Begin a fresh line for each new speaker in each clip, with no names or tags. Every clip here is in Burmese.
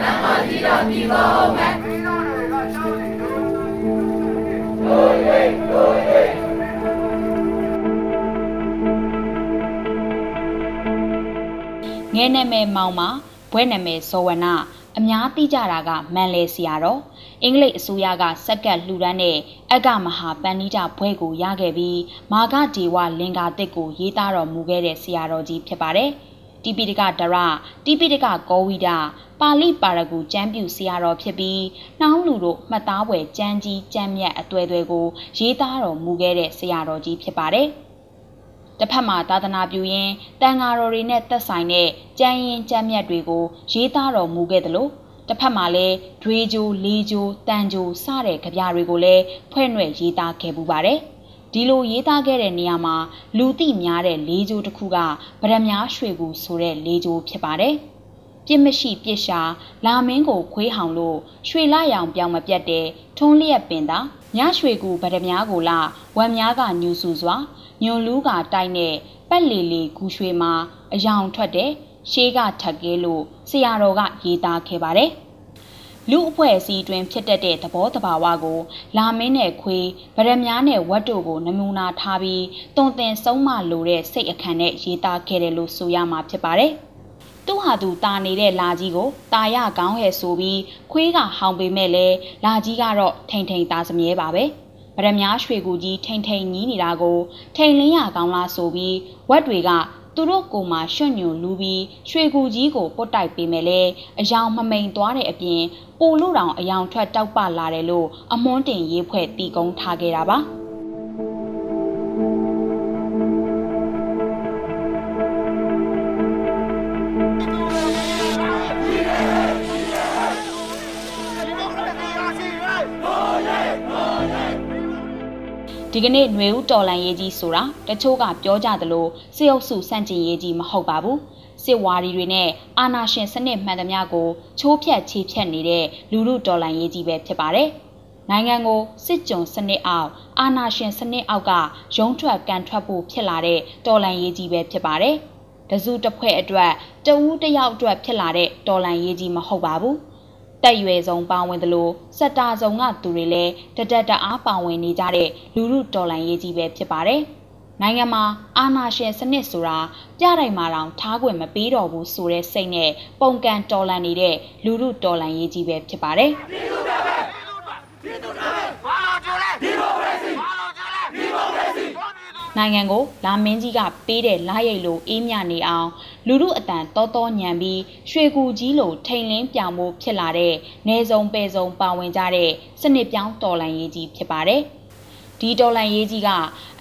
နတ်မကြီးတော်ဒီဘောမဲ့တို့ရိတ်တို့ရိတ်ငဲနာမည်မောင်မှာဘွဲ့နာမည်ဇောဝနာအများသိကြတာကမန်လေဆရာတော်အင်္ဂလိပ်အစိုးရကစက်ကတ်လှူဒန်းတဲ့အကမဟာပန္နိတာဘွဲ့ကိုရခဲ့ပြီးမာဂဒေဝလင်္ကာတစ်ကိုရေးသားတော်မူခဲ့တဲ့ဆရာတော်ကြီးဖြစ်ပါတယ် တိပိတကဒရတိပိတကကောဝိဒပါဠိပါရဂူကျမ်းပြူဆရာတော်ဖြစ်ပြီးနှောင်းလူတို့မှတ်သားပွဲကျမ်းကြီးကျမ်းမြတ်အသွဲသွဲကိုရေးသားတော်မူခဲ့တဲ့ဆရာတော်ကြီးဖြစ်ပါတယ်။တစ်ဖက်မှာသာသနာပြုရင်းတန်ဃာတော်တွေနဲ့သက်ဆိုင်တဲ့ကြံရင်ကြံမြတ်တွေကိုရေးသားတော်မူခဲ့တယ်လို့တစ်ဖက်မှာလည်းဒွေဂျိုလေးဂျိုတန်ဂျိုစတဲ့ကြပြတွေကိုလည်းဖွဲ့နှဲ့ရေးသားခဲ့ပူပါတယ် ဒီလိုရေးသားခဲ့တဲ့နေရာမှာလူသိများတဲ့လေးဂျိုတစ်ခုကဗရမ ्या ရွှေကူဆိုတဲ့လေးဂျိုဖြစ်ပါတယ်ပြစ်မရှိပြစ်ရှာလာမင်းကိုခွေးဟောင်လို့ရွှေလာရောင်ပြောင်မပြတ်တဲ့ထုံးလျက်ပင်သာညရွှေကူဗရမ ्या ကိုလာဝမ်များကညူစုစွာညွန်လူးကတိုက်နဲ့ပတ်လီလီဂူရွှေမှာအယောင်ထွက်တဲ့ရှေးကထက်ကဲလို့ဆရာတော်ကရေးသားခဲ့ပါတယ်။ လူအဖွဲ့အစည်းတွင်ဖြစ်တတ်တဲ့သဘောတဘာဝကို လာမင်းနဲ့ခွေးဗရမ ्या နဲ့ဝတ်တို့ကိုနမူနာထားပြီးတုံသင်ဆုံးမလိုတဲ့စိတ်အခမ်းနဲ့ရေးသားခဲ့တယ်လို့ဆိုရမှာဖြစ်ပါတယ်။သူ့ဟာသူတာနေတဲ့လာကြီးကိုတာရကောင်းရဲ့ဆိုပြီးခွေးကဟောင်ပေမဲ့လဲလာကြီးကတော့ထိန်ထိန်သားစမြဲပါပဲ။ဗရမ ्या ရွှေကူကြီးထိန်ထိန်ညီးနေတာကို ထိန်လင်းရကောင်းလားဆိုပြီးဝက်တွေက သူတို့ကိုမှရွှွညွန်လူပြီးရွှေကူကြီးကိုပုတ်တိုက်ပေးမယ်လေအယောင်မမိန်သွားတဲ့အပြင်ပိုလို့တောင်အယောင်ထွက်တောက်ပလာတယ်လို့အမွန်းတင်ရေးဖွဲ့တီကုန်းထားခဲ့တာပါ ဒီကနေ့ຫນွေဦးတော်လန်ရေးကြီးဆိုတာတချို့ကပြောကြသလိုစစ်အုပ်စုစန့်ကျင်ရေးကြီးမဟုတ်ပါဘူးစစ်ဝါဒီတွေနဲ့အာဏာရှင်စနစ်မှန်သမျှကိုချိုးဖျက်ချေဖျက်နေတဲ့လူလူတော်လန်ရေးကြီးပဲဖြစ်ပါတယ်နိုင်ငံကိုစစ်ကြုံစနစ်အောက်အာဏာရှင်စနစ်အောက်ကရုံးထွက်ကန်ထွက်ဖို့ဖြစ်လာတဲ့တော်လန်ရေးကြီးပဲဖြစ်ပါတယ်တစုတစ်ဖွဲ့အတွက်တဦးတစ်ယောက်အတွက်ဖြစ်လာတဲ့တော်လန်ရေးကြီးမဟုတ်ပါဘူး တက်ရွယ်ဆုံးပါဝင်သလိုစက်တာဆုံးကသူတွေလည်းတတက်တအားပါဝင်နေကြတဲ့လူမှုတော်လှန်ရေးကြီးပဲဖြစ်ပါတယ်။နိုင်ငံမှာအာဏာရှင်စနစ်ဆိုတာပြတိုင်မှာတောင်ထားခွင့်မပေးတော့ဘူးဆိုတဲ့စိတ်နဲ့ပုံကန်တော်လှန်နေတဲ့လူမှုတော်လှန်ရေးကြီးပဲဖြစ်ပါတယ်။ပြည်သူတွေပဲပြည်သူတွေပဲဘာလို့ကြလဲဒီမိုကရေစီဘာလို့ကြလဲဒီမိုကရေစီ နိုင်ငံကိုလာမင်းကြီးကပေးတဲ့လာရိတ်လိုအေးမြနေအောင်လူမှုအတန်တောတောညံပြီးရွှေကူကြီးလိုထိန်လင်းပြောင်မှုဖြစ်လာတဲ့နေစုံပဲစုံပါဝင်ကြတဲ့စနစ်ပြောင်းတော်လှန်ရေးကြီးဖြစ်ပါတယ်။ဒီတော်လှန်ရေးကြီးက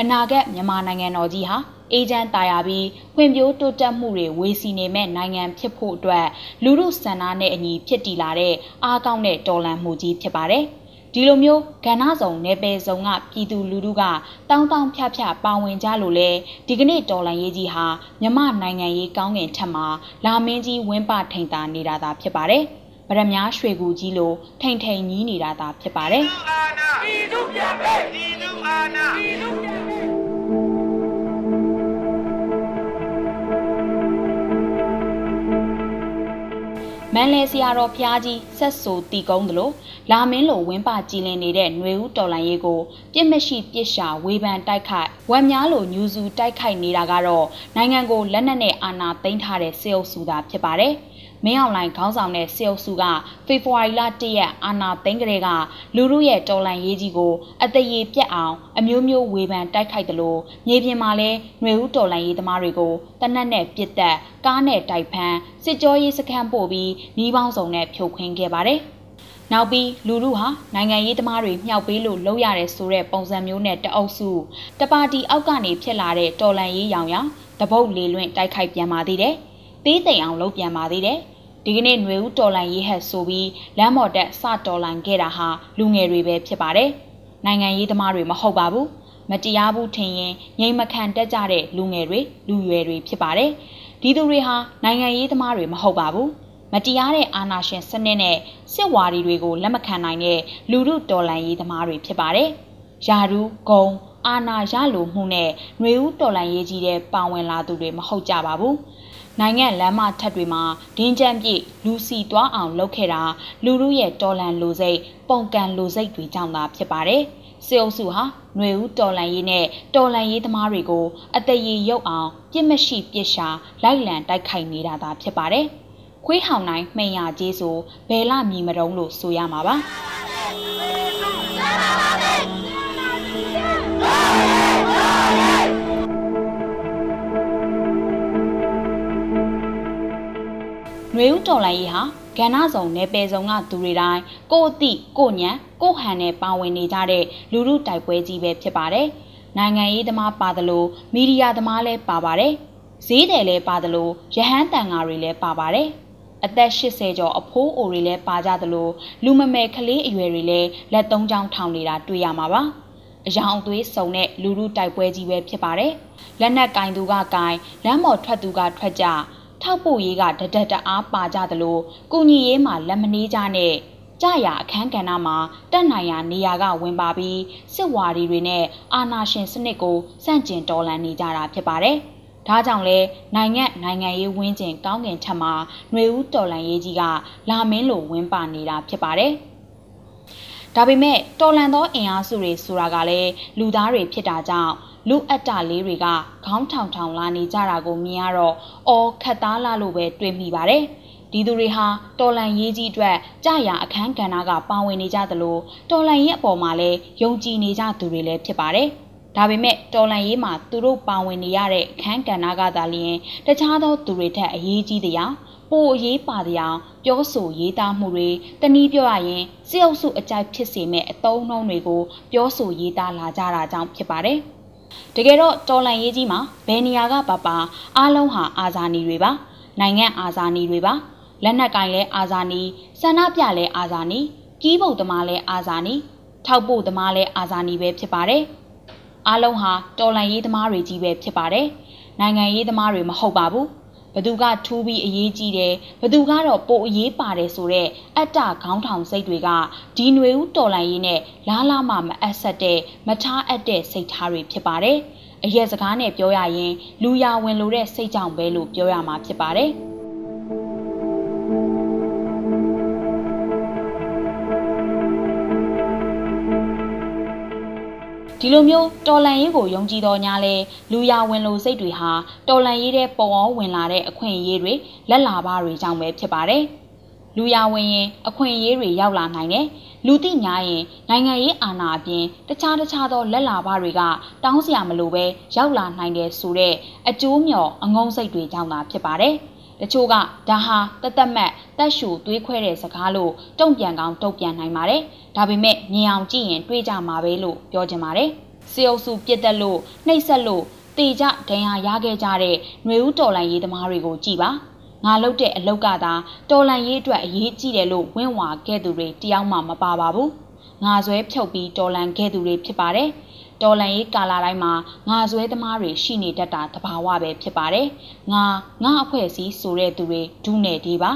အနာဂတ်မြန်မာနိုင်ငံတော်ကြီးဟာအေဂျင့်တာယာပြီးဖွံ့ဖြိုးတိုးတက်မှုတွေဝေစီနေမဲ့နိုင်ငံဖြစ်ဖို့အတွက်လူမှုစံနာနဲ့အညီဖြစ်တည်လာတဲ့အားကောင်းတဲ့တော်လှန်မှုကြီးဖြစ်ပါတယ်။ ဒီလိုမျိုးကဏ္ဍဆောင်နယ်ပယ်ဆောင်ကပြည်သူလူထုကတောင်းတောင်းဖြဖြပါဝင်ကြလို့လဲဒီကနေ့တော်လန်ရေးကြီးဟာမြမနိုင်ငံရေးကောင်းငင်ထက်မှာလာမင်းကြီးဝင်းပထိန်တာနေတာသာဖြစ်ပါတယ်ဗရမ ्या ရွှေကူကြီးလိုထိန်ထိန်ကြီးနေတာသာဖြစ်ပါတယ်ပြည်သူပြန်ပဲပြည်သူအာဏာပြည်သူပြန် မန်လေဆရာတော်ဖျားကြီးဆက်ဆိုတီကုန်းသလိုလာမင်းလိုဝင်းပကြည်လင်နေတဲ့ຫນွေဦးတော်လိုင်းရေးကိုပြစ်မရှိပြစ်ရှာဝေဖန်တိုက်ခိုက်ဝမ်များလိုညူစုတိုက်ခိုက်နေတာကတော့နိုင်ငံကိုလက်နက်နဲ့အာဏာသိမ်းထားတဲ့စေအုပ်စုသာဖြစ်ပါတယ်။ မင်းအောင်လှိုင်ခေါင်းဆောင်တဲ့စေအုပ်စုကဖေဖော်ဝါရီလ၁ရက်အာဏာသိမ်းကလေးကလူလူရဲ့တော်လှန်ရေးကြီးကိုအတရေပြက်အောင်အမျိုးမျိုးဝေဖန်တိုက်ခိုက်တယ်လို့မြေပြင်မှာလဲຫນွေဦးတော်လှန်ရေးသမားတွေကိုတနက်နဲ့ပြစ်တက်ကားနဲ့တိုက်ဖမ်းစစ်ကြောရေးစခန်းပို့ပြီးနှီးပေါင်းစုံနဲ့ဖြုတ်ခွင်းခဲ့ပါတယ်။နောက်ပြီးလူလူဟာနိုင်ငံရေးသမားတွေမြှောက်ပေးလို့လုပ်ရတဲ့ဆိုတဲ့ပုံစံမျိုးနဲ့တအုပ်စုတပါတီအောက်ကနေဖြစ်လာတဲ့တော်လန်ရေးရောင်ရောင်တပုတ်လေလွင့်တိုက်ခိုက်ပြန်ပါသေးတယ်။သေးသိမ်အောင်လုပ်ပြန်ပါသေးတယ်။ ဒီကနေ့ຫນွေဦးတော်လိုင်းရေးဟက်ဆိုပြီးလမ်းမော်တက်စတော်လိုင်းခဲ့တာဟာလူငယ်တွေပဲဖြစ်ပါတယ်။နိုင်ငံရေးသမားတွေမဟုတ်ပါဘူး။မတရားဘူးထင်ရင်ငြိမ်မခံတက်ကြတဲ့လူငယ်တွေလူရွယ်တွေဖြစ်ပါတယ်။ဒီသူတွေဟာနိုင်ငံရေးသမားတွေမဟုတ်ပါဘူး။မတရားတဲ့အာဏာရှင်စနစ်နဲ့စစ်ဝါဒီတွေကိုလက်မခံနိုင်တဲ့လူမှုတော်လှန်ရေးသမားတွေဖြစ်ပါတယ်။ယာရူးဂုံအာဏာရလိုမှုနဲ့ຫນွေဦးတော်လှန်ရေးကြီးတဲ့ပါဝင်လာသူတွေမဟုတ်ကြပါဘူး။ နိုင်ငံလမ်းမထက်တွေမှာဒင်းကြမ်းပြည့်လူစီသွားအောင်လုပ်ခဲ့တာလူလူရဲ့တော်လန်လိုစိတ်ပုံကန်လိုစိတ်တွေကြောင့်သာဖြစ်ပါတယ်။စေအုပ်စုဟာຫນွေဦးတော်လန်ရေးနဲ့တော်လန်ရေးသမားတွေကိုအတရေရုပ်အောင်ပြစ်မရှိပြစ်ရှာလိုက်လံတိုက်ခိုက်နေတာသာဖြစ်ပါတယ်။ခွေးဟောင်တိုင်းမှင်ရကြီးဆိုဘယ်လမြည်မတုံးလို့ဆိုရမှာပါ။ နှွေဦးတော်လိုင်းရေးဟာကဏ္ဍဆောင်နယ်ပယ်ဆောင်ကသူတွေတိုင်းကိုအတိကိုညံကိုဟန်နဲ့ပါဝင်နေကြတဲ့လူမှုတိုက်ပွဲကြီးပဲဖြစ်ပါတယ်။နိုင်ငံရေးသမားပါသလိုမီဒီယာသမားလည်းပါပါတယ်။ဈေးတယ်လည်းပါသလိုရဟန်းတန်ဃာတွေလည်းပါပါတယ်။အသက်80ကျော်အဖိုးအိုတွေလည်းပါကြသလိုလူမမယ်ကလေးအရွယ်တွေလည်းလက်သုံးချောင်းထောင်နေတာတွေ့ရမှာပါ။အယောင်သွေးစုံတဲ့လူလူတိုက်ပွဲကြီးပဲဖြစ်ပါတယ်။လက်နက်ကင်သူကကင်လမ်းပေါ်ထွက်သူကထွက်ကြ ထောက်ပို့ရေးကတဒတ်တအားပါကြသလိုကုညီရေးမှာလက်မနှေးကြနဲ့ကြရအခန်းကဏ္ဍမှာတက်နိုင်ရာနေရာကဝင်ပါပြီးစစ်ဝါဒီတွေနဲ့အာဏာရှင်စနစ်ကိုစန့်ကျင်တော်လှန်နေကြတာဖြစ်ပါတယ်။ဒါကြောင့်လဲနိုင်ငံနိုင်ငံရေးဝင်းကျင်ကောင်းကင်ထက်မှာຫນွေဦးတော်လှန်ရေးကြီးကလာမင်းလိုဝင်းပါနေတာဖြစ်ပါတယ်။ဒါပေမဲ့တော်လန်သောအင်အားစုတွေဆိုတာကလည်းလူသားတွေဖြစ်တာကြောင့် လူအပ်တာလေးတွေကခေါင်းထောင်ထောင်လာနေကြတာကိုမြင်ရတော့အော်ခတ်သားလာလို့ပဲတွေးမိပါတယ်။ဒီသူတွေဟာတော်လန်ရေးကြီးအတွက်ကြာရအခန်းကဏ္ဍကပါဝင်နေကြသလိုတော်လန်ရေးအပေါ်မှာလည်းယုံကြည်နေကြသူတွေလည်းဖြစ်ပါတယ်။ဒါပေမဲ့တော်လန်ရေးမှာသူတို့ပါဝင်နေရတဲ့အခန်းကဏ္ဍကသာလျှင်တခြားသောသူတွေထက်အရေးကြီးတဲ့အရာပိုအရေးပါတဲ့အောင်ပြောဆိုရေးသားမှုတွေတနည်းပြောရရင်စစ်အုပ်စုအကြိုက်ဖြစ်စေမဲ့အသုံးအနှုန်းတွေကိုပြောဆိုရေးသားလာကြတာကြောင့်ဖြစ်ပါတယ်။ တကယ်တော့တော်လန်ရေးကြီးမှာဘယ်နေရာကပါပါအားလုံးဟာအာဇာနည်တွေပါနိုင်ငံအာဇာနည်တွေပါလက်နက်ကင်လဲအာဇာနည်ဆန္ဒပြလဲအာဇာနည်ကီးပုတ်သမားလဲအာဇာနည်ထောက်ပို့သမားလဲအာဇာနည်ပဲဖြစ်ပါတယ်အားလုံးဟာတော်လန်ရေးသမားတွေကြီးပဲဖြစ်ပါတယ်နိုင်ငံရေးသမားတွေမဟုတ်ပါဘူး ဘသူကထူးပြီးအရေးကြီးတယ်ဘသူကတော့ပိုအရေးပါတယ်ဆိုတော့အတ္တခေါင်းထောင်စိတ်တွေကဒီຫນွေဦးတော်လိုင်းရေးနဲ့လားလားမှမအပ်ဆက်တဲ့မထားအပ်တဲ့စိတ်ထားတွေဖြစ်ပါတယ်အရက်စကားနဲ့ပြောရရင်လူရဝင်လို့တဲ့စိတ်ကြောင့်ပဲလို့ပြောရမှာဖြစ်ပါတယ် ဒီလိုမျိုးတော်လန်ရေးကိုယုံကြည်တော်ညာလဲလူရဝင်လိုစိတ်တွေဟာတော်လန်ရေးတဲ့ပေါ်အောင်ဝင်လာတဲ့အခွင့်အရေးတွေလက်လာပါတွေကြောင့်ပဲဖြစ်ပါတယ်။လူရဝင်ရင်အခွင့်အရေးတွေရောက်လာနိုင်တယ်။လူသိညာရင်နိုင်ငံရေးအာဏာအပြင်တခြားတခြားသောလက်လာပါတွေကတောင်းစရာမလိုပဲရောက်လာနိုင်တယ်ဆိုတဲ့အကျိုးမျှော်အငုံစိတ်တွေကြောင့်သာဖြစ်ပါတယ်။ တချို့ကဒါဟာတသက်မတ်တက်ရှူသွေးခွဲတဲ့စကားလို့တုံ့ပြန်ကောင်းတုံ့ပြန်နိုင်ပါတယ်။ဒါပေမဲ့မြင်အောင်ကြည့်ရင်တွေးကြမှာပဲလို့ပြောချင်ပါတယ်။စေအုပ်စုပြစ်တက်လို့နှိပ်စက်လို့တေကြဒဏ်ရာရခဲ့ကြတဲ့ຫນွေဦးတော်လိုင်းရေးသမားတွေကိုကြည်ပါ။ငါလုပ်တဲ့အလုပ်ကသာတော်လန်ရေးအတွက်အရေးကြီးတယ်လို့ဝင့်ဝါခဲ့သူတွေတယောက်မှမပါပါဘူး။ငါဆွဲဖြုတ်ပြီးတော်လန်ခဲ့သူတွေဖြစ်ပါတယ်။ တော်လန်ရေးကာလာတိုင်းမှာငါဆွဲသမားတွေရှိနေတတ်တာတဘာဝပဲဖြစ်ပါတယ်။ငါငါအဖွဲ့အစည်းဆိုတဲ့သူတွေဒုနယ်ဒီပါ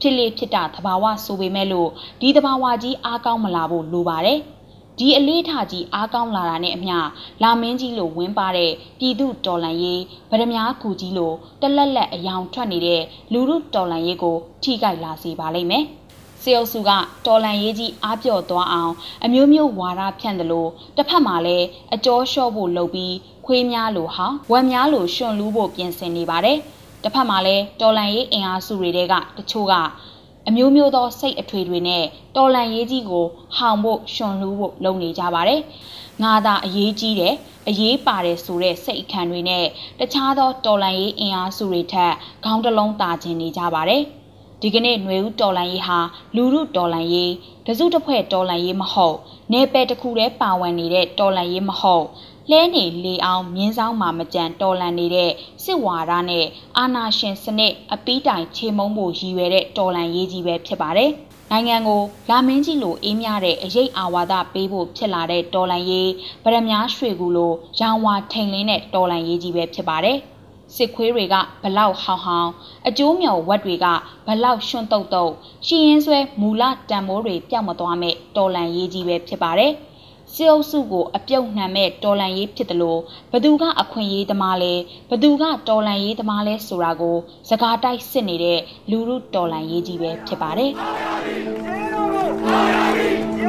ဖြစ်လေဖြစ်တာတဘာဝဆိုပေမဲ့လို့ဒီတဘာဝကြီးအားကောင်းမလာဖို့လိုပါတယ်။ဒီအလေးထားကြီးအားကောင်းလာတာနဲ့အမျှလာမင်းကြီးလိုဝင်းပါတဲ့ပြည်သူတော်လန်ရေးဗဒမားကူကြီးလိုတလက်လက်အယောင်ထွက်နေတဲ့လူမှုတော်လန်ရေးကိုထိခိုက်လာစေပါလိမ့်မယ်။ စေအုပ်စုကတော်လန်ရေးကြီးအားပြော့သွားအောင်အမျိုးမျိုးဝါဒဖြန့်တယ်လို့တစ်ဖက်မှာလည်းအကျော်လျှော့ဖို့လုပ်ပြီးခွေးများလိုဟာဝက်များလိုရှင်လူးဖို့ပြင်ဆင်နေပါတယ်တစ်ဖက်မှာလည်းတော်လန်ရေးအင်အားစုတွေကတချို့ကအမျိုးမျိုးသောစိတ်အထွေတွေနဲ့တော်လန်ရေးကြီးကိုဟောင်ဖို့ရှင်လူးဖို့လုပ်နေကြပါတယ်ငါသာအရေးကြီးတယ်အရေးပါတယ်ဆိုတဲ့စိတ်အခမ်းတွေနဲ့တခြားသောတော်လန်ရေးအင်အားစုတွေထက်ခေါင်းတစ်လုံးတာကျင်နေကြပါတယ်။ ဒီကနေ့ຫນွေဦးတော်လန်ရေးဟာလူမှုတော်လန်ရေးတစုတစ်ဖွဲ့တော်လန်ရေးမဟုတ်နေပယ်တစ်ခုတည်းပါဝင်နေတဲ့တော်လန်ရေးမဟုတ်လဲနေလေအောင်မြင်းဆောင်မှာမကြံတော်လန်နေတဲ့စစ်ဝါဒနဲ့အာနာရှင်စနစ်အပီးတိုင်ခြေမုံဖို့ရည်ရွယ်တဲ့တော်လန်ရေးကြီးပဲဖြစ်ပါတယ်။နိုင်ငံကိုလာမင်းကြီးလိုအေးမြတဲ့အရေးအာဝါဒပေးဖို့ဖြစ်လာတဲ့တော်လန်ရေးဗရမ ्या ရွှေကူလိုရောင်ဝါထိန်လင်းတဲ့တော်လန်ရေးကြီးပဲဖြစ်ပါတယ်။ စစ်ခွေးတွေကဘလောက်ဟောင်ဟောင်အကျိုးမြော်ဝက်တွေကဘလောက်ရွှွန့်တုတ်တုတ်ရှီရင်ဆွဲမူလတန်မိုးတွေပြောက်မသွားမဲ့တော်လန်ရေးကြီးပဲဖြစ်ပါတယ်စစ်အုပ်စုကိုအပြုတ်နှံမဲ့တော်လန်ရေးဖြစ်တယ်လို့ဘသူကအခွင့်အရေးသမားလဲဘသူကတော်လန်ရေးသမားလဲဆိုတာကိုစကားတိုက်စစ်နေတဲ့လူမှုတော်လန်ရေးကြီးပဲဖြစ်ပါတယ်။